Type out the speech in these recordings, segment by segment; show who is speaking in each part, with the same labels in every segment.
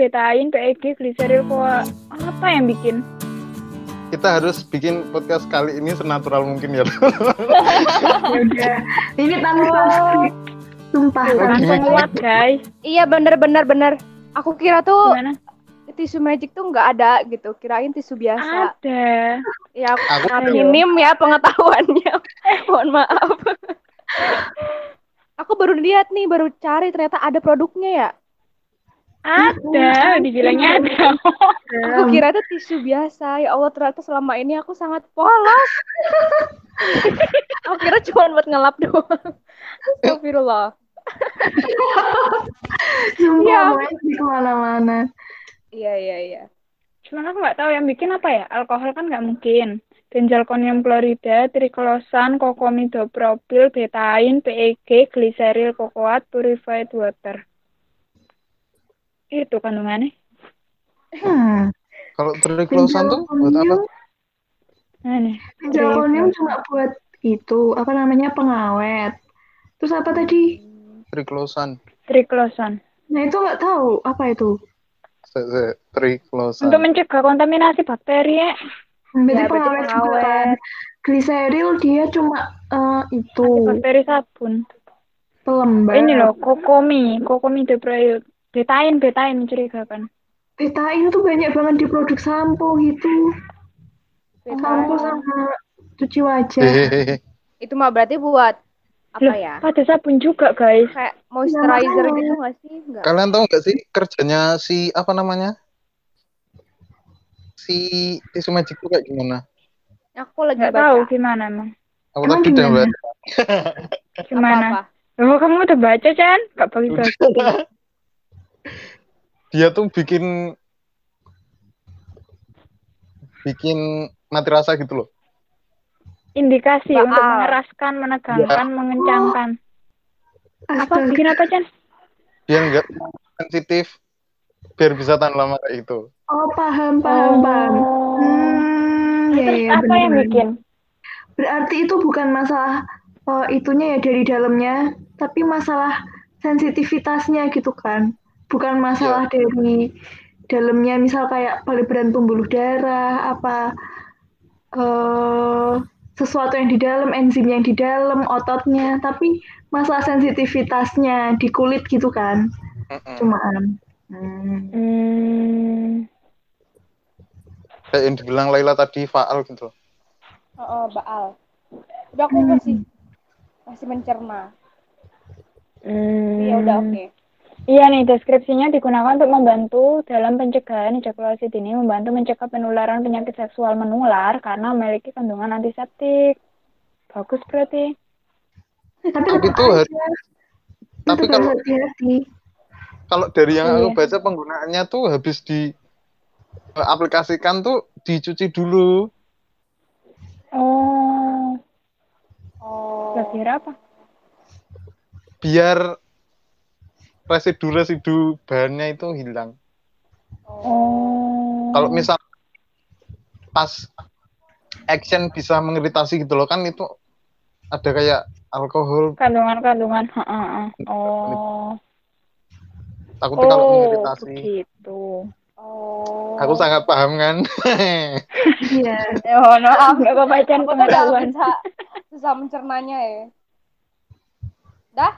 Speaker 1: betain, PEG, gliseril, koa. Apa yang bikin?
Speaker 2: Kita harus bikin podcast kali ini senatural mungkin ya.
Speaker 3: Udah. Ini tanpa
Speaker 1: Oh.
Speaker 3: Sumpah.
Speaker 1: Langsung kuat, guys.
Speaker 4: Iya bener bener bener. Aku kira tuh
Speaker 1: Gimana?
Speaker 4: tisu magic tuh nggak ada gitu. Kirain tisu biasa.
Speaker 1: Ada.
Speaker 4: Ya aku
Speaker 2: Aku
Speaker 4: minim ya pengetahuannya. Mohon maaf. aku baru lihat nih, baru cari ternyata ada produknya ya.
Speaker 1: Ada, dibilangnya ada.
Speaker 4: Aku kira itu tisu biasa. Ya Allah, ternyata selama ini aku sangat polos. aku kira cuma buat ngelap doang. Astagfirullah.
Speaker 3: Sumpah,
Speaker 4: Iya.
Speaker 3: pokoknya di ke mana-mana.
Speaker 4: Iya, iya, iya.
Speaker 1: Cuman aku nggak tahu yang bikin apa ya. Alkohol kan nggak mungkin. Benzalkonium klorida, triklosan, kokomidopropil, betain, PEG, gliseril, kokoat, purified water. Itu kandungannya.
Speaker 3: Hmm.
Speaker 2: Kalau triklosan tuh buat apa?
Speaker 1: Nah, nih.
Speaker 3: Benjalkonium cuma buat itu, apa namanya, pengawet. Terus apa tadi?
Speaker 2: Triklosan.
Speaker 1: Triklosan.
Speaker 3: Nah, itu nggak tahu apa itu.
Speaker 2: Triklosan.
Speaker 1: Untuk mencegah kontaminasi bakteri ya.
Speaker 3: Berarti
Speaker 4: Ya,
Speaker 3: pengawet juga
Speaker 4: pengawet.
Speaker 3: kan. Gliseril dia cuma eh, itu
Speaker 1: Bakteri sabun.
Speaker 3: pelembab.
Speaker 1: Ini loh, kokomi, kokomi deproil. Betain, betain mencurigakan.
Speaker 3: Betain itu banyak banget di produk sampo gitu. Sampo sama cuci wajah.
Speaker 2: Hehehe.
Speaker 4: Itu mah berarti buat apa
Speaker 1: Loh,
Speaker 4: ya?
Speaker 1: pada sabun juga guys.
Speaker 4: Kayak moisturizer
Speaker 3: makanya.
Speaker 4: gitu nggak sih? Enggak.
Speaker 2: Kalian tahu nggak sih kerjanya si apa namanya? Si tisu magic itu kayak gimana?
Speaker 4: Aku lagi
Speaker 1: Nggak
Speaker 4: baca.
Speaker 1: tahu gimana emang.
Speaker 2: Aku
Speaker 3: Emang
Speaker 2: tadi udah
Speaker 3: gimana?
Speaker 2: baca.
Speaker 1: Gimana?
Speaker 4: Apa-apa.
Speaker 1: Oh, kamu udah baca, Chan? Gak bagi-bagi.
Speaker 2: Dia tuh bikin bikin mati rasa gitu loh.
Speaker 1: Indikasi
Speaker 4: Baal.
Speaker 1: untuk mengeraskan, menegangkan, mengencangkan. Apa?
Speaker 3: Astaga.
Speaker 1: Bikin apa, Chan?
Speaker 2: Biar nggak sensitif, biar bisa tahan lama kayak gitu.
Speaker 3: Oh, paham, paham, paham.
Speaker 1: Oh.
Speaker 3: Hmm, ya,
Speaker 1: Terus
Speaker 3: ya,
Speaker 1: apa yang
Speaker 3: benar.
Speaker 1: bikin?
Speaker 3: Berarti itu bukan masalah eh, itunya ya dari dalamnya, tapi masalah sensitivitasnya gitu kan. Bukan masalah dari dalamnya, misal kayak pelebaran pembuluh darah, apa eh sesuatu yang di dalam, enzim yang di dalam, ototnya, tapi masalah sensitivitasnya di kulit gitu kan.
Speaker 2: Mm-mm.
Speaker 3: Cumaan. Hmm.
Speaker 1: Hmm.
Speaker 2: Kayak yang dibilang Laila tadi faal gitu loh.
Speaker 4: Oh, oh, Baal. Udah aku masih masih mencerna.
Speaker 1: Hmm.
Speaker 4: Ya udah oke.
Speaker 1: Iya nih, deskripsinya digunakan untuk membantu dalam pencegahan ejakulasi dini, membantu mencegah penularan penyakit seksual menular karena memiliki kandungan antiseptik. Bagus berarti.
Speaker 3: Tapi
Speaker 2: Tapi
Speaker 3: tetap
Speaker 2: itu
Speaker 3: aja.
Speaker 2: tapi kalau
Speaker 3: harus hati-hati.
Speaker 2: kalau dari yang aku
Speaker 1: Iya.
Speaker 2: baca penggunaannya tuh habis di eh, aplikasikan tuh dicuci dulu.
Speaker 1: Oh,
Speaker 4: Oh.
Speaker 1: kira apa?
Speaker 2: biar residu-residu bahannya itu hilang.
Speaker 1: Oh.
Speaker 2: Kalau misal pas action bisa mengiritasi gitu loh kan itu ada kayak alkohol
Speaker 1: kandungan-kandungan, heeh, heeh. Oh.
Speaker 2: takutnya kalau
Speaker 1: Oh,
Speaker 2: mengiritasi.
Speaker 1: begitu.
Speaker 4: Oh.
Speaker 2: Aku sangat paham kan.
Speaker 3: Iya.
Speaker 1: Ya, mohon maaf, gak apa-apa, Chan, pengetahuan.
Speaker 4: bisa susah mencernanya ya. Dah?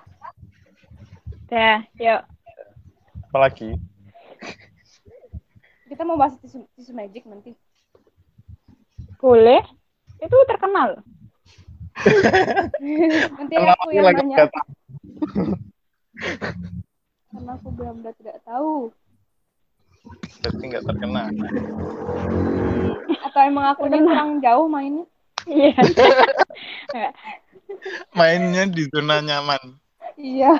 Speaker 1: Ya, yuk.
Speaker 2: Apalagi
Speaker 4: Kita mau bahas tisu, tisu magic nanti.
Speaker 1: Boleh? Itu terkenal.
Speaker 4: Nanti
Speaker 2: Kenapa
Speaker 4: aku yang
Speaker 2: tahu?
Speaker 4: Karena aku benar-benar tidak tahu.
Speaker 2: Berarti nggak terkena.
Speaker 4: Atau emang aku ini kurang jauh mainnya?
Speaker 1: Iya.
Speaker 2: Mainnya di zona nyaman.
Speaker 4: Iya.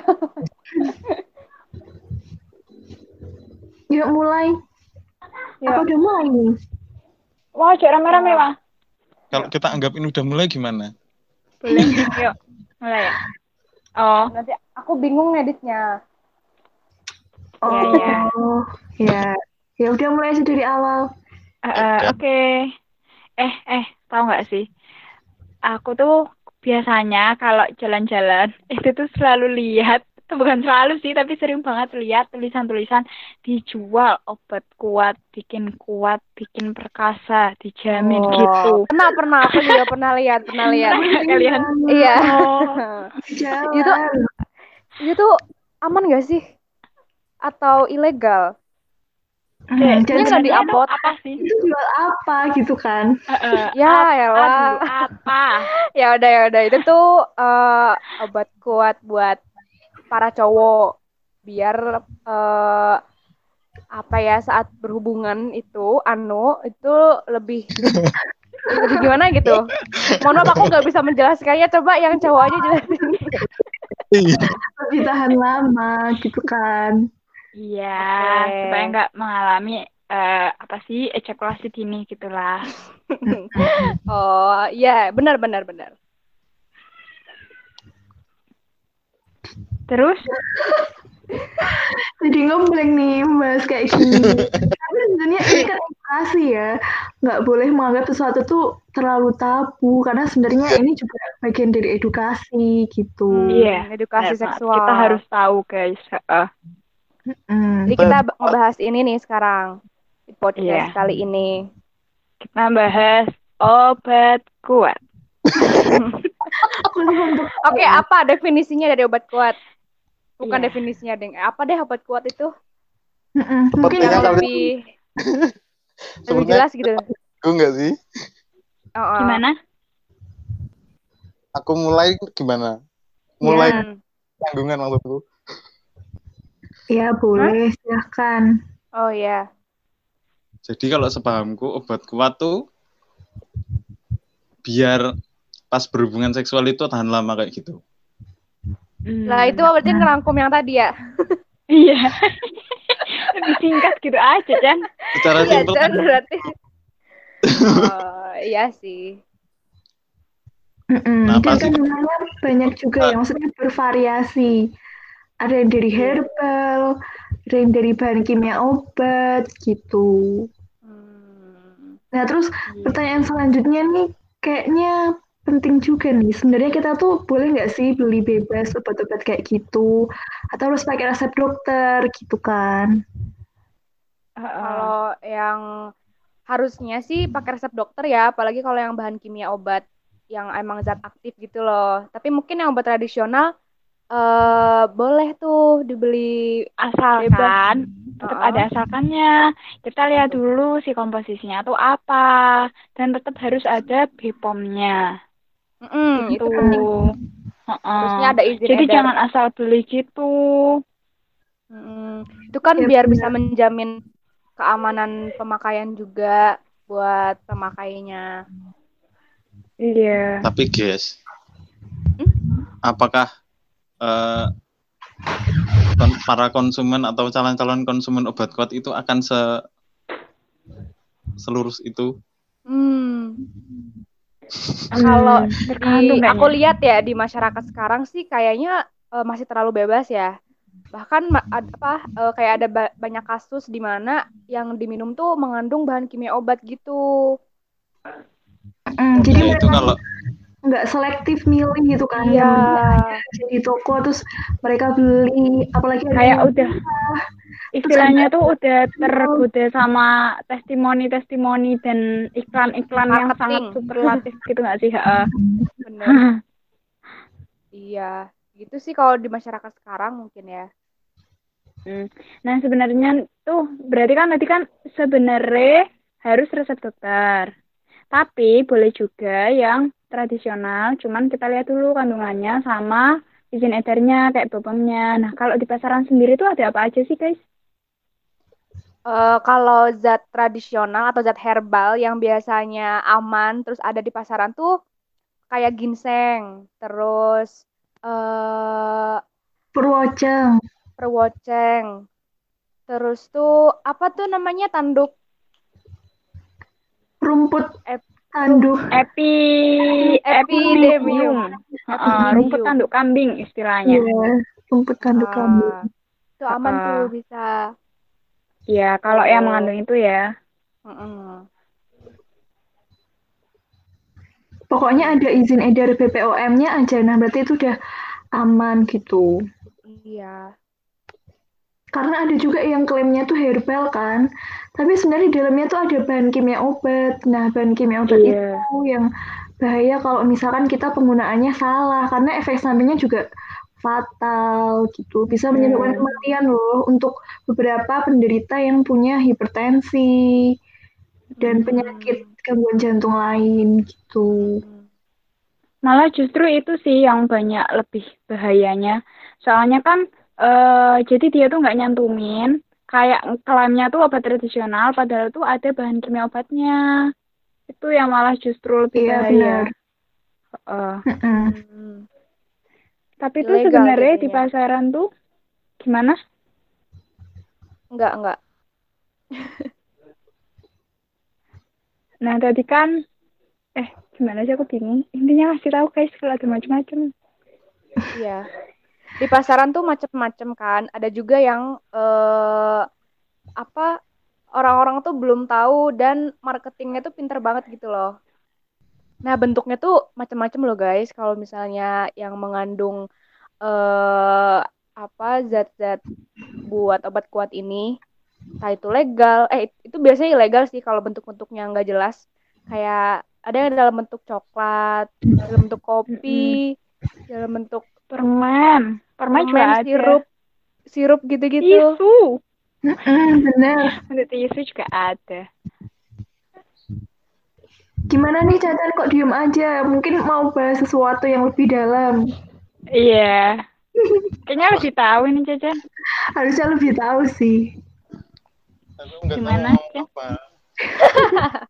Speaker 3: Yuk mulai.
Speaker 1: Yuk.
Speaker 3: Apa udah mulai nih?
Speaker 1: Wah, cek rame-rame, Wah.
Speaker 2: Kalau kita anggap ini udah mulai gimana?
Speaker 1: Boleh. Yuk, mulai ya. Oh,
Speaker 4: Nanti aku bingung ngeditnya.
Speaker 3: Oh,
Speaker 1: Iya,
Speaker 3: ya. Ya udah mulai aja dari awal.
Speaker 1: eh, eh, oke. Eh, eh, tahu nggak sih? Aku tuh biasanya kalau jalan-jalan itu tuh selalu lihat bukan selalu sih tapi sering banget lihat tulisan-tulisan dijual obat kuat bikin kuat bikin perkasa dijamin
Speaker 4: Oh,
Speaker 1: gitu
Speaker 4: Pernah, pernah. Aku juga pernah lihat, pernah lihat.
Speaker 1: Kalian
Speaker 4: Iya.
Speaker 1: oh.
Speaker 4: Itu itu aman gak sih? Atau ilegal?
Speaker 3: Hmm,
Speaker 1: Kayak,
Speaker 3: jadi
Speaker 4: Ini nggak diupload.
Speaker 1: apa sih
Speaker 3: itu jual apa gitu kan?
Speaker 1: Heeh,
Speaker 4: Ya,
Speaker 1: apa
Speaker 4: elah.
Speaker 1: dulu, apa
Speaker 4: Ya udah ya udah itu tuh eh, obat kuat buat para cowok biar eh, apa ya saat berhubungan itu anu itu lebih lebih gimana gitu. Mohon maaf aku nggak bisa menjelaskannya. Coba yang cowok aja jelasin.
Speaker 2: Iya.
Speaker 3: Lebih tahan lama gitu kan?
Speaker 1: Iya,
Speaker 4: Oke.
Speaker 1: supaya nggak mengalami eh, apa sih ejakulasi dini gitulah.
Speaker 4: Oh iya benar benar benar.
Speaker 1: Terus
Speaker 3: Jadi ngebleng nih membahas kayak gini. Tapi sebenarnya ini kan edukasi ya. Nggak boleh menganggap sesuatu tuh terlalu tabu. Karena sebenarnya ini juga bagian dari edukasi gitu.
Speaker 1: Iya,
Speaker 4: edukasi
Speaker 1: benar banget.
Speaker 4: seksual.
Speaker 1: kita harus tahu guys. Heeh.
Speaker 3: Hmm.
Speaker 4: Jadi kita b- ngebahas ini nih sekarang di podcast
Speaker 1: Iya.
Speaker 4: kali ini.
Speaker 1: Kita bahas obat kuat.
Speaker 4: Oke, apa definisinya dari obat kuat? Bukan
Speaker 1: Iya.
Speaker 4: definisinya, Deng. Apa deh obat kuat itu?
Speaker 3: Mm-mm. mungkin
Speaker 4: Yang lebih lebih jelas gitu.
Speaker 2: aku nggak sih?
Speaker 4: Oh, oh.
Speaker 1: Gimana?
Speaker 2: Aku mulai gimana? Mulai
Speaker 4: Hmm.
Speaker 2: tanggungan maksudku.
Speaker 3: Ya boleh silahkan.
Speaker 4: Oh ya.
Speaker 2: Jadi kalau sepahamku obat kuat tuh biar pas berhubungan seksual itu tahan lama kayak gitu.
Speaker 4: Lah itu berarti ngerangkum yang tadi ya.
Speaker 1: Iya. Lebih singkat gitu aja, Chan.
Speaker 2: Secara
Speaker 4: Iya,
Speaker 2: simpel
Speaker 4: Jan, berarti. Oh, iya sih.
Speaker 3: Mm-mm.
Speaker 2: Nah,
Speaker 3: Dan
Speaker 2: pasti-
Speaker 3: kandungannya banyak juga ya, maksudnya bervariasi. Ada yang dari herbal, ada yang dari bahan kimia obat gitu.
Speaker 4: Hmm.
Speaker 3: Nah, terus pertanyaan selanjutnya nih kayaknya penting juga nih. Sebenarnya kita tuh boleh nggak sih beli bebas obat-obat kayak gitu? Atau harus pakai resep dokter gitu kan?
Speaker 4: Kalau yang harusnya sih pakai resep dokter ya, apalagi kalau yang bahan kimia obat yang emang zat aktif gitu loh. Tapi mungkin yang obat tradisional eh boleh tuh dibeli
Speaker 1: Asalkan tetap
Speaker 4: Heeh.
Speaker 1: ada asalkannya. Kita lihat dulu si komposisinya tuh apa dan tetap harus ada BPOM-nya.
Speaker 4: Mm-mm, itu
Speaker 1: Gitu.
Speaker 4: penting.
Speaker 1: Heeh.
Speaker 4: Harusnya ada izin
Speaker 1: Jadi
Speaker 4: edar.
Speaker 1: jangan asal beli gitu.
Speaker 4: Mm-mm. Itu kan
Speaker 3: Iya,
Speaker 4: biar bisa menjamin keamanan pemakaian juga buat pemakainya.
Speaker 1: Iya.
Speaker 2: Tapi guys,
Speaker 4: Hmm?
Speaker 2: apakah eh, kon- para konsumen atau calon-calon konsumen obat kuat itu akan se selurus itu?
Speaker 4: Hmm. Kalau
Speaker 1: Hmm,
Speaker 4: di
Speaker 1: tergantung
Speaker 4: aku lihat ya di masyarakat sekarang sih kayaknya eh, masih terlalu bebas ya. Bahkan ma- ad- apa eh, kayak ada ba- banyak kasus di mana yang diminum tuh mengandung bahan kimia obat gitu.
Speaker 3: Mm, jadi
Speaker 2: Ya itu kalau
Speaker 3: nggak selektif milih gitu kan? Yang penting aja di toko terus mereka beli, apalagi
Speaker 1: Kayak udah istilahnya tuh udah tergoda sama testimoni-testimoni dan iklan-iklan yang sangat superlatif gitu nggak sih? Heeh.
Speaker 4: Bener. Iya, gitu sih kalau di masyarakat sekarang mungkin ya.
Speaker 1: Hmm. Nah, sebenarnya tuh berarti kan tadi kan sebenarnya harus resep dokter. Tapi boleh juga yang tradisional, cuman kita lihat dulu kandungannya sama izin edarnya kayak BPOM-nya. Nah, kalau di pasaran sendiri tuh ada apa aja sih, guys?
Speaker 4: Eh, kalau zat tradisional atau zat herbal yang biasanya aman terus ada di pasaran tuh kayak ginseng, terus eh
Speaker 3: Purwoceng,
Speaker 4: perwoceng, terus tuh apa tuh namanya tanduk
Speaker 3: rumput
Speaker 4: Ep-
Speaker 3: tanduk,
Speaker 1: Epi
Speaker 4: Epidemium.
Speaker 1: Heeh, rumput tanduk kambing istilahnya.
Speaker 3: iya, rumput tanduk
Speaker 4: Ah,
Speaker 3: kambing.
Speaker 4: itu aman
Speaker 1: Ah.
Speaker 4: tuh bisa.
Speaker 1: Iya, kalau yang
Speaker 4: Oh.
Speaker 1: mengandung itu ya.
Speaker 4: Mm-mm.
Speaker 3: Pokoknya ada izin edar BPOM-nya aja, nah berarti itu udah aman gitu.
Speaker 4: Iya.
Speaker 3: Karena ada juga yang klaimnya tuh herbal kan, tapi sebenarnya di dalamnya tuh ada bahan kimia obat. Nah, bahan kimia obat
Speaker 1: Iya.
Speaker 3: itu yang bahaya kalau misalkan kita penggunaannya salah, karena efek sampingnya juga fatal gitu. Bisa menyebabkan
Speaker 1: Hmm.
Speaker 3: kematian loh untuk beberapa penderita yang punya hipertensi dan penyakit gangguan jantung lain gitu.
Speaker 4: Hmm.
Speaker 1: Malah justru itu sih yang banyak lebih bahayanya. Soalnya kan eh jadi dia tuh nggak nyantumin kayak klaimnya tuh obat tradisional padahal tuh ada bahan kimia obatnya. Itu yang malah justru lebih
Speaker 3: Iya,
Speaker 1: bahaya. Heeh.
Speaker 3: Mm-mm.
Speaker 4: Hmm.
Speaker 1: Tapi tuh
Speaker 4: Ilegal
Speaker 1: sebenarnya di pasaran tuh gimana?
Speaker 4: Enggak, enggak.
Speaker 1: Nah, tadi kan eh gimana sih aku bingung. Intinya kasih tahu guys kalau ada macam-macam.
Speaker 4: Iya. Di pasaran tuh macem-macem kan. Ada juga yang eh apa orang-orang tuh belum tahu dan marketingnya tuh pinter banget gitu loh. Nah, bentuknya tuh macem-macem loh guys. Kalau misalnya yang mengandung eh apa zat-zat buat obat kuat ini, entah itu legal, eh itu biasanya ilegal sih kalau bentuk-bentuknya nggak jelas. Kayak ada yang dalam bentuk coklat, dalam bentuk kopi, dalam bentuk
Speaker 1: Permen. Permen juga ada.
Speaker 4: sirup, sirup gitu-gitu.
Speaker 1: Tisu.
Speaker 3: Bener.
Speaker 1: Ada tisu juga ada.
Speaker 3: Gimana nih Cacan kok diem aja? Mungkin mau bahas sesuatu yang lebih dalam.
Speaker 1: Iya. Kayaknya lebih tahu ini Caca.
Speaker 3: Harusnya lebih tahu sih.
Speaker 2: Tahu
Speaker 1: Gimana,
Speaker 2: apa.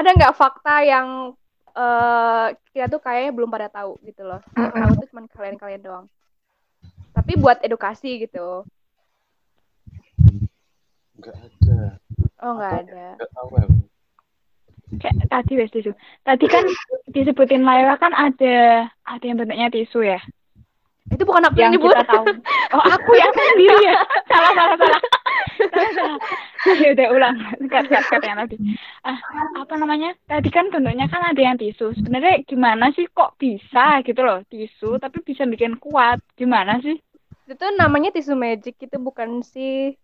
Speaker 4: Ada nggak fakta yang eh kita tuh kayaknya belum pada tahu gitu loh. Yang tahu tuh cuma kalian-kalian doang. Tapi buat edukasi gitu.
Speaker 2: Nggak ada.
Speaker 4: Oh nggak ada.
Speaker 2: Nggak tahu.
Speaker 1: Kayak tadi wes tisu. Tadi kan disebutin Laila kan ada ada yang bentuknya tisu ya.
Speaker 4: Itu bukan aku yang
Speaker 1: Yang
Speaker 4: nyebut.
Speaker 1: kita tahu. Oh, aku yang sendiri ya. salah, salah, salah. Salah, salah. Ya udah ulang. Kat, kat, kat yang tadi. Ah, apa namanya? Tadi kan bentuknya kan ada yang tisu. Sebenarnya gimana sih kok bisa gitu loh, tisu tapi bisa bikin kuat. Gimana sih?
Speaker 4: Itu tuh namanya tisu magic itu bukan sih.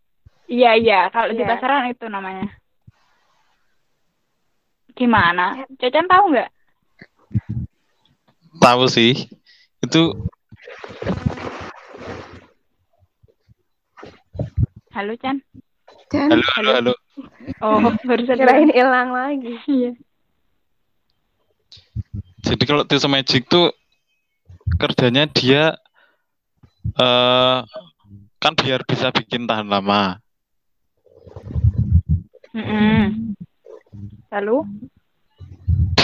Speaker 1: Iya, iya. Kalau di
Speaker 4: Iya.
Speaker 1: pasaran itu namanya. Gimana? Cacan tahu nggak?
Speaker 5: Tahu sih. Itu
Speaker 1: Halo, Chan.
Speaker 3: Can,
Speaker 5: halo halo halo.
Speaker 1: Oh, barusan
Speaker 4: Kirain hilang lagi.
Speaker 1: Iya.
Speaker 5: Jadi kalau tisu magic tuh kerjanya dia eh kan biar bisa bikin tahan lama.
Speaker 1: Mm-mm. Lalu?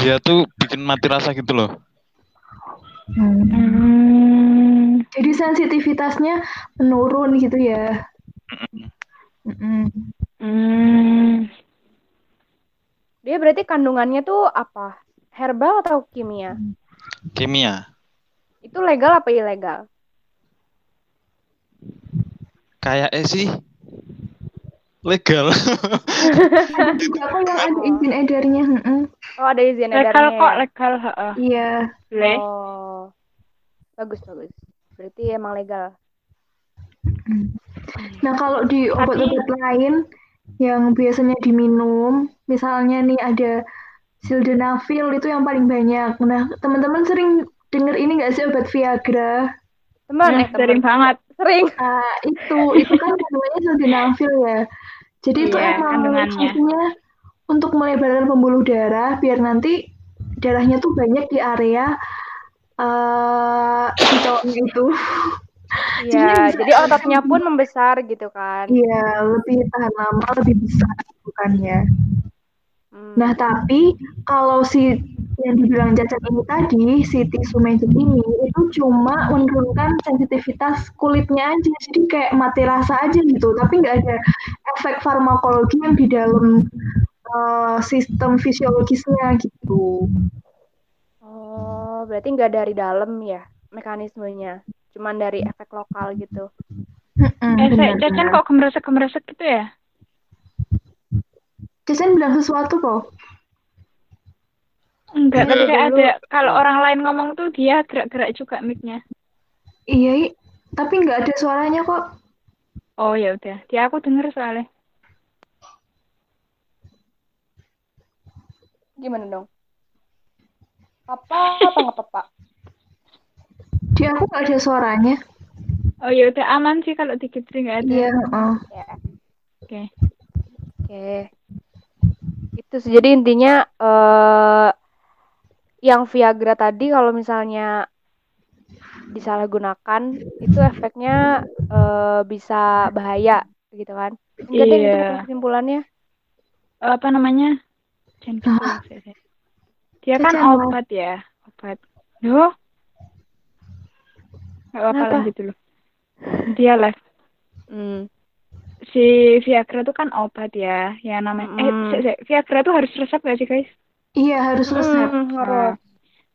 Speaker 5: Dia tuh bikin mati rasa gitu loh.
Speaker 1: Hmm.
Speaker 3: Jadi sensitivitasnya menurun gitu ya. Mm-mm.
Speaker 1: Hmm.
Speaker 4: Dia berarti kandungannya tuh apa? Herbal atau kimia?
Speaker 5: Kimia.
Speaker 4: Itu legal apa ilegal?
Speaker 5: Kayak eh sih legal.
Speaker 3: Kok yang ada izin edarnya.
Speaker 4: Oh ada izin
Speaker 1: Legal
Speaker 4: edarnya
Speaker 1: kok,
Speaker 4: ya?
Speaker 1: legal. heeh.
Speaker 3: Iya.
Speaker 4: Oh, bagus bagus. Berarti emang legal.
Speaker 3: Nah kalau di obat-obat lain yang biasanya diminum, misalnya nih ada sildenafil itu yang paling banyak. Nah teman-teman sering denger ini nggak sih obat Viagra?
Speaker 4: Teman, eh teman.
Speaker 1: sering banget.
Speaker 4: Sering.
Speaker 3: Nah, itu itu kan kandungannya sildenafil ya. Jadi itu
Speaker 1: Iya,
Speaker 3: emang fungsinya untuk melebarkan pembuluh darah biar nanti darahnya tuh banyak di area eh cowoknya itu.
Speaker 4: Iya, jadi ototnya pun membesar gitu kan.
Speaker 3: Iya, lebih tahan lama, lebih besar bukannya.
Speaker 4: Hmm.
Speaker 3: Nah, tapi kalau si yang dibilang cacat ini tadi, si tisu magic ini itu cuma menurunkan sensitivitas kulitnya aja, jadi kayak mati rasa aja gitu, tapi nggak ada efek farmakologi yang di dalam eh, sistem fisiologisnya gitu.
Speaker 4: Oh, berarti nggak dari dalam ya mekanismenya, cuman dari efek lokal gitu.
Speaker 3: Mm-mm,
Speaker 1: Eh, kok gemeresek-gemeresek gitu ya?
Speaker 3: Cacan bilang sesuatu kok.
Speaker 1: Enggak, kayak
Speaker 4: Dulu.
Speaker 1: ada kalau orang lain ngomong tuh dia gerak-gerak juga mic-nya.
Speaker 3: Iya, tapi nggak ada suaranya kok.
Speaker 1: Oh ya udah, dia aku denger soalnya.
Speaker 4: Gimana dong? Papa apa nggak papa?
Speaker 3: Di aku nggak ada suaranya.
Speaker 1: Oh ya udah aman sih kalau dikit sih nggak ada.
Speaker 3: Iya, heeh.
Speaker 4: Ya.
Speaker 1: Oke.
Speaker 4: Oke. Itu sih. Jadi intinya eh yang Viagra tadi kalau misalnya disalahgunakan itu efeknya eh, bisa bahaya gitu kan. Enggak deh itu
Speaker 1: Iya.
Speaker 4: kesimpulannya.
Speaker 1: Apa namanya? Jangan gitu. Dia kan obat ya, obat. Loh? Gak apa-apa lanjut dulu. Dia live.
Speaker 4: Hmm.
Speaker 1: Si Viagra itu kan obat ya, yang namanya. Eh,
Speaker 4: Mm-mm.
Speaker 1: Sek, Sek. Viagra tuh harus resep gak sih guys?
Speaker 3: Iya, harus resep.
Speaker 4: Hmm, harus.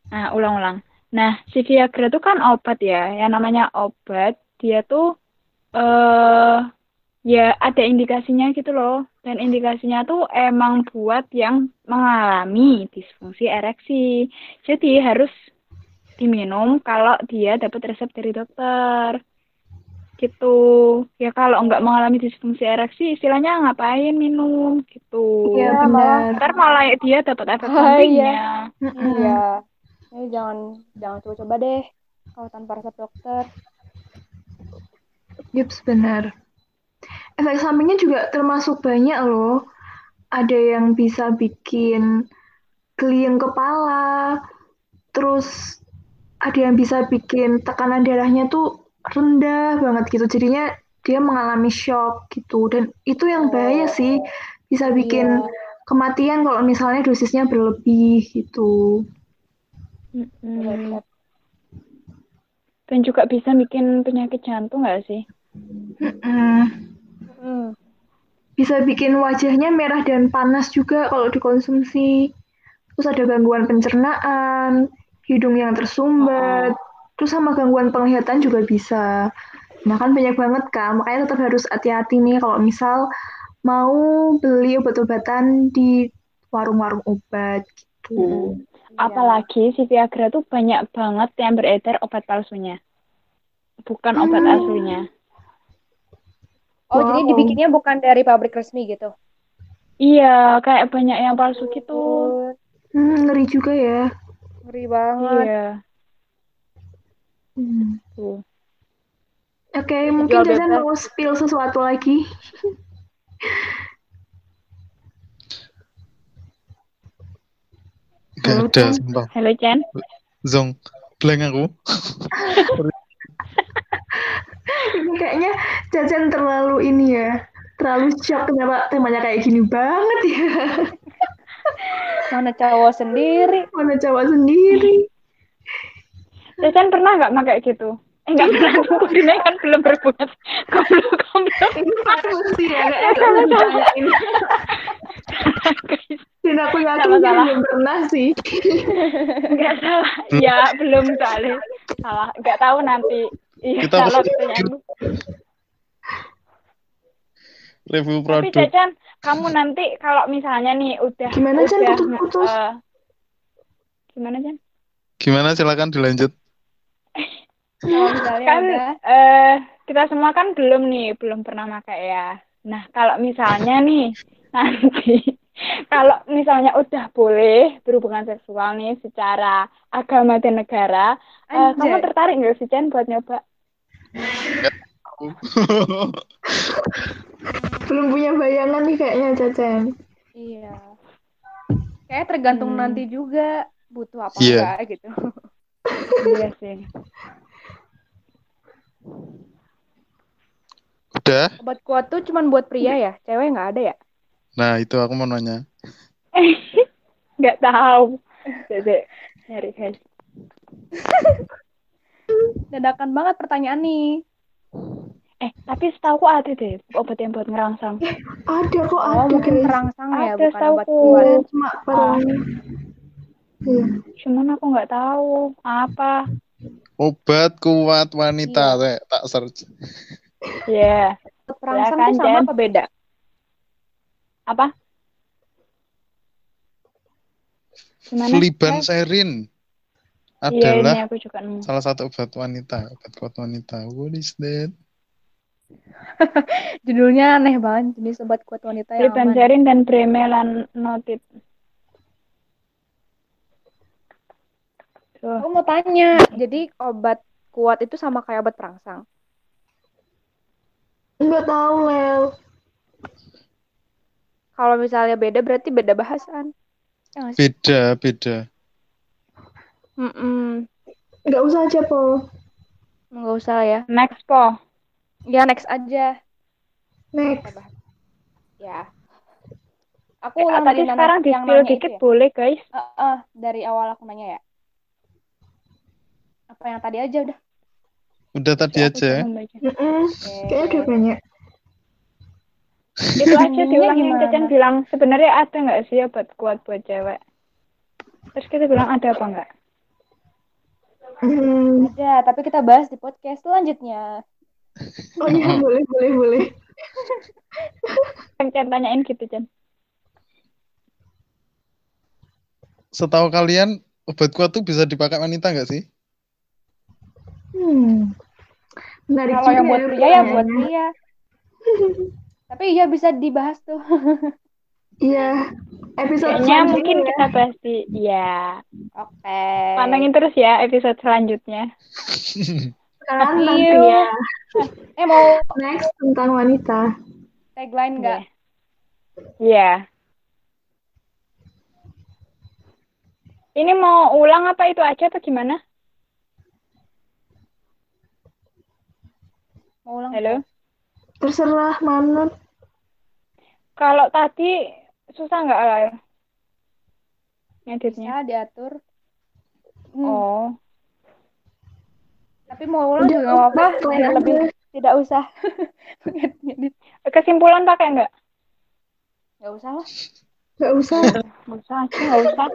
Speaker 1: Nah, ulang-ulang. Nah, si Viagra itu kan obat ya. Yang namanya obat, dia tuh eh ya ada indikasinya gitu loh. Dan indikasinya tuh emang buat yang mengalami disfungsi ereksi. Jadi harus diminum kalau dia dapat resep dari dokter. Gitu. Ya kalau nggak mengalami disfungsi ereksi, istilahnya ngapain minum gitu.
Speaker 3: Iya,
Speaker 4: Ya,
Speaker 3: benar.
Speaker 1: Ntar malah dia dapat efek
Speaker 4: Ah,
Speaker 1: sampingnya.
Speaker 4: Iya. Jadi jangan jangan coba-coba deh kalau tanpa resep dokter.
Speaker 3: Yups, benar. Efek sampingnya juga termasuk banyak loh. Ada yang bisa bikin geliang kepala, terus ada yang bisa bikin tekanan darahnya tuh rendah banget gitu. Jadinya dia mengalami shock gitu. Dan itu yang bahaya sih. Bisa bikin
Speaker 4: Iya.
Speaker 3: kematian kalau misalnya dosisnya berlebih gitu.
Speaker 1: Dan juga bisa bikin penyakit jantung nggak sih?
Speaker 4: Hmm.
Speaker 3: Bisa bikin wajahnya merah dan panas juga kalau dikonsumsi. Terus ada gangguan pencernaan, hidung yang tersumbat, terus sama gangguan penglihatan juga bisa. Nah kan banyak banget kan, makanya tetap harus hati-hati nih kalau misal mau beli obat-obatan di warung-warung obat gitu.
Speaker 4: Iya.
Speaker 1: Apalagi si Viagra tuh banyak banget yang beredar obat palsunya. Bukan obat
Speaker 3: Hmm.
Speaker 1: aslinya.
Speaker 4: Oh, jadi
Speaker 3: Wow.
Speaker 4: dibikinnya bukan dari pabrik resmi gitu.
Speaker 1: Iya, kayak banyak yang palsu gitu.
Speaker 4: Oh,
Speaker 3: Hmm, ngeri juga ya.
Speaker 4: Ngeri banget.
Speaker 1: Iya.
Speaker 3: Hmm.
Speaker 1: Tuh.
Speaker 3: Oke,
Speaker 4: Jual
Speaker 3: mungkin
Speaker 4: bebas.
Speaker 3: mau spill sesuatu lagi.
Speaker 2: Gak
Speaker 3: Halo,
Speaker 2: ada, sumpah.
Speaker 1: Halo Chan.
Speaker 2: Zong, blank aku.
Speaker 3: Ini kayaknya Cacan terlalu ini ya, terlalu shock kenapa temanya kayak gini banget ya.
Speaker 4: Mana cowok sendiri?
Speaker 3: Mana cowok sendiri.
Speaker 1: Chan pernah nggak pakai gitu? Eh nggak pernah. Ini kan belum berbuat. Goblok.
Speaker 3: Ini aku sih ya, kalau. Dan aku yakin belum pernah sih.
Speaker 1: Nggak salah. Ya belum soalnya. Salah. Nggak tahu nanti. Iya
Speaker 2: Kita
Speaker 1: pertanyaan.
Speaker 2: Review
Speaker 1: Tapi
Speaker 2: produk.
Speaker 1: Cacan, kamu nanti kalau misalnya nih udah
Speaker 3: Gimana, Chan?
Speaker 1: udah,
Speaker 3: Putus-putus.
Speaker 1: eh, gimana Chan?
Speaker 2: Gimana silakan dilanjut.
Speaker 4: Kalau misalnya
Speaker 1: Kan
Speaker 4: udah
Speaker 1: eh kita semua kan belum nih, belum pernah pakai ya. Nah, kalau misalnya nih nanti kalau misalnya udah boleh berhubungan seksual nih secara agama dan negara, eh, kamu tertarik nggak sih Chan buat nyoba?
Speaker 3: Belum punya bayangan nih kayaknya Cacan.
Speaker 4: Iya. Kayak tergantung
Speaker 1: Hmm.
Speaker 4: nanti juga butuh apa
Speaker 2: Iya.
Speaker 4: enggak gitu.
Speaker 1: Iya sih.
Speaker 2: Udah?
Speaker 4: Obat kuat tuh cuman buat pria ya? Cewek nggak ada ya?
Speaker 2: Nah, itu aku mau nanya.
Speaker 1: Nggak tahu. Jadi nyari guys.
Speaker 4: Dadakan banget pertanyaan nih.
Speaker 1: Eh, tapi setahu ada deh obat yang buat ngerangsang.
Speaker 3: Ada kok
Speaker 4: Oh,
Speaker 3: ada
Speaker 4: mungkin
Speaker 3: guys.
Speaker 4: terangsang ya,
Speaker 1: Ada,
Speaker 4: bukan obat
Speaker 1: setahu.
Speaker 4: kuat.
Speaker 3: Ada cuma Iya.
Speaker 1: Cuman aku nggak tahu apa.
Speaker 2: Obat kuat wanita,
Speaker 4: Iya.
Speaker 2: Teh. tak search.
Speaker 1: Ya,
Speaker 4: Terangsang
Speaker 1: Silakan,
Speaker 4: tuh sama apa beda?
Speaker 1: apa? Gimana?
Speaker 2: Flibanserin.
Speaker 1: Iya,
Speaker 2: adalah
Speaker 1: ini aku juga nemu.
Speaker 2: salah satu obat wanita. Obat kuat wanita. What is that?
Speaker 4: Judulnya aneh banget, jenis obat kuat wanita yang aman.
Speaker 1: Ribanserin dan bremelanotit. Tuh.
Speaker 4: Aku mau tanya, jadi obat kuat itu sama kayak obat perangsang?
Speaker 3: Nggak tahu, Lel.
Speaker 4: Kalau misalnya beda berarti beda bahasan. Ya?
Speaker 2: Beda, beda.
Speaker 4: Mm-mm.
Speaker 3: Nggak usah aja, Po.
Speaker 4: Nggak usah ya.
Speaker 1: Next po.
Speaker 4: Ya next aja.
Speaker 3: Next.
Speaker 4: Ya. Aku
Speaker 1: Eh,
Speaker 4: ulang
Speaker 1: tadi
Speaker 4: dari nana-
Speaker 1: sekarang di
Speaker 4: yang nanya
Speaker 1: dikit
Speaker 4: ya.
Speaker 1: boleh guys.
Speaker 4: Eh, eh, dari awal aku nanya ya. Apa yang tadi aja udah?
Speaker 2: Udah tadi
Speaker 1: Aku
Speaker 2: aja.
Speaker 1: baca.
Speaker 3: Mm-mm. Kayaknya udah banyak.
Speaker 1: Itu aja diulangin
Speaker 4: gimana?
Speaker 1: Cecen bilang sebenarnya ada nggak sih obat kuat buat cewek? Terus kita bilang ada apa nggak?
Speaker 3: Hmm.
Speaker 4: Ada, tapi kita bahas di podcast selanjutnya.
Speaker 3: Oh iya, boleh, boleh, boleh.
Speaker 1: Kan tanyain gitu Cen.
Speaker 2: Setahu kalian, obat kuat tuh bisa dipakai wanita nggak sih?
Speaker 3: Hmm. Menarik
Speaker 4: Kalau yang buat
Speaker 3: ya
Speaker 4: pria ya buat pria. Tapi iya bisa dibahas tuh.
Speaker 3: Iya. Episode
Speaker 1: Kayaknya
Speaker 3: selanjutnya
Speaker 1: mungkin
Speaker 3: ya.
Speaker 1: kita bahas di ya.
Speaker 4: Oke.
Speaker 1: Pantengin terus ya episode selanjutnya.
Speaker 3: Sekarang nanti ya.
Speaker 4: Eh mau
Speaker 3: Next tentang wanita.
Speaker 4: tagline nggak?
Speaker 1: Iya. Ini mau ulang apa itu aja apa gimana?
Speaker 4: Mau ulang?
Speaker 1: Halo.
Speaker 3: Terserah Manut.
Speaker 1: Kalau tadi susah nggak Lal? Ngeditnya?
Speaker 4: Diatur. Hmm,
Speaker 1: Oh.
Speaker 4: Tapi mau ulang
Speaker 3: Udah,
Speaker 4: juga nggak apa-apa. Biar lebih tidak usah.
Speaker 1: Kesimpulan pakai nggak?
Speaker 4: Nggak usah lah.
Speaker 3: Gak usah.
Speaker 1: Nggak usah aja, nggak usah.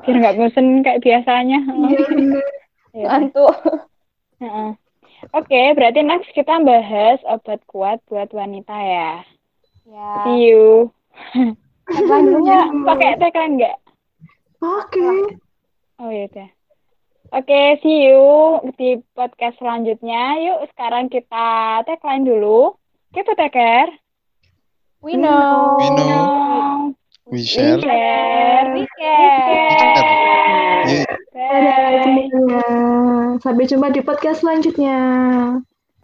Speaker 1: Biar nggak bosen kayak biasanya.
Speaker 3: Iya bener.
Speaker 1: Ya.
Speaker 4: Ngantuk.
Speaker 1: Heeh. Oke, berarti next kita bahas obat kuat buat wanita ya.
Speaker 4: Ya.
Speaker 1: See you.
Speaker 4: Tagline nggak?
Speaker 1: Pakai tagline nggak?
Speaker 3: Oke.
Speaker 1: Oh ya udah. Oke, see you di podcast selanjutnya. Yuk, sekarang kita tagline dulu. Kita taker.
Speaker 4: We know.
Speaker 2: We know.
Speaker 1: We
Speaker 2: We share.
Speaker 1: share.
Speaker 4: We care.
Speaker 3: Dadah
Speaker 1: Bye.
Speaker 3: Sampai jumpa di podcast selanjutnya.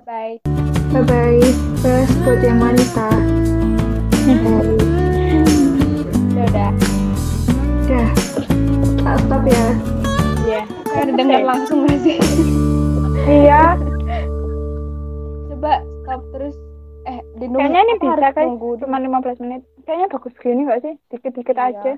Speaker 4: Bye.
Speaker 3: Bye-bye. Best buat yang wanita. Bye.
Speaker 4: Udah, udah.
Speaker 3: Dah. Tak stop ya.
Speaker 4: Udah dengar langsung nggak sih?
Speaker 1: Iya.
Speaker 4: Coba stop terus. Eh, di
Speaker 1: Kayaknya ini bisa
Speaker 4: dulu?
Speaker 1: Cuma 15 menit. Kayaknya bagus gini nggak sih? Dikit-dikit
Speaker 4: Iya.
Speaker 1: aja.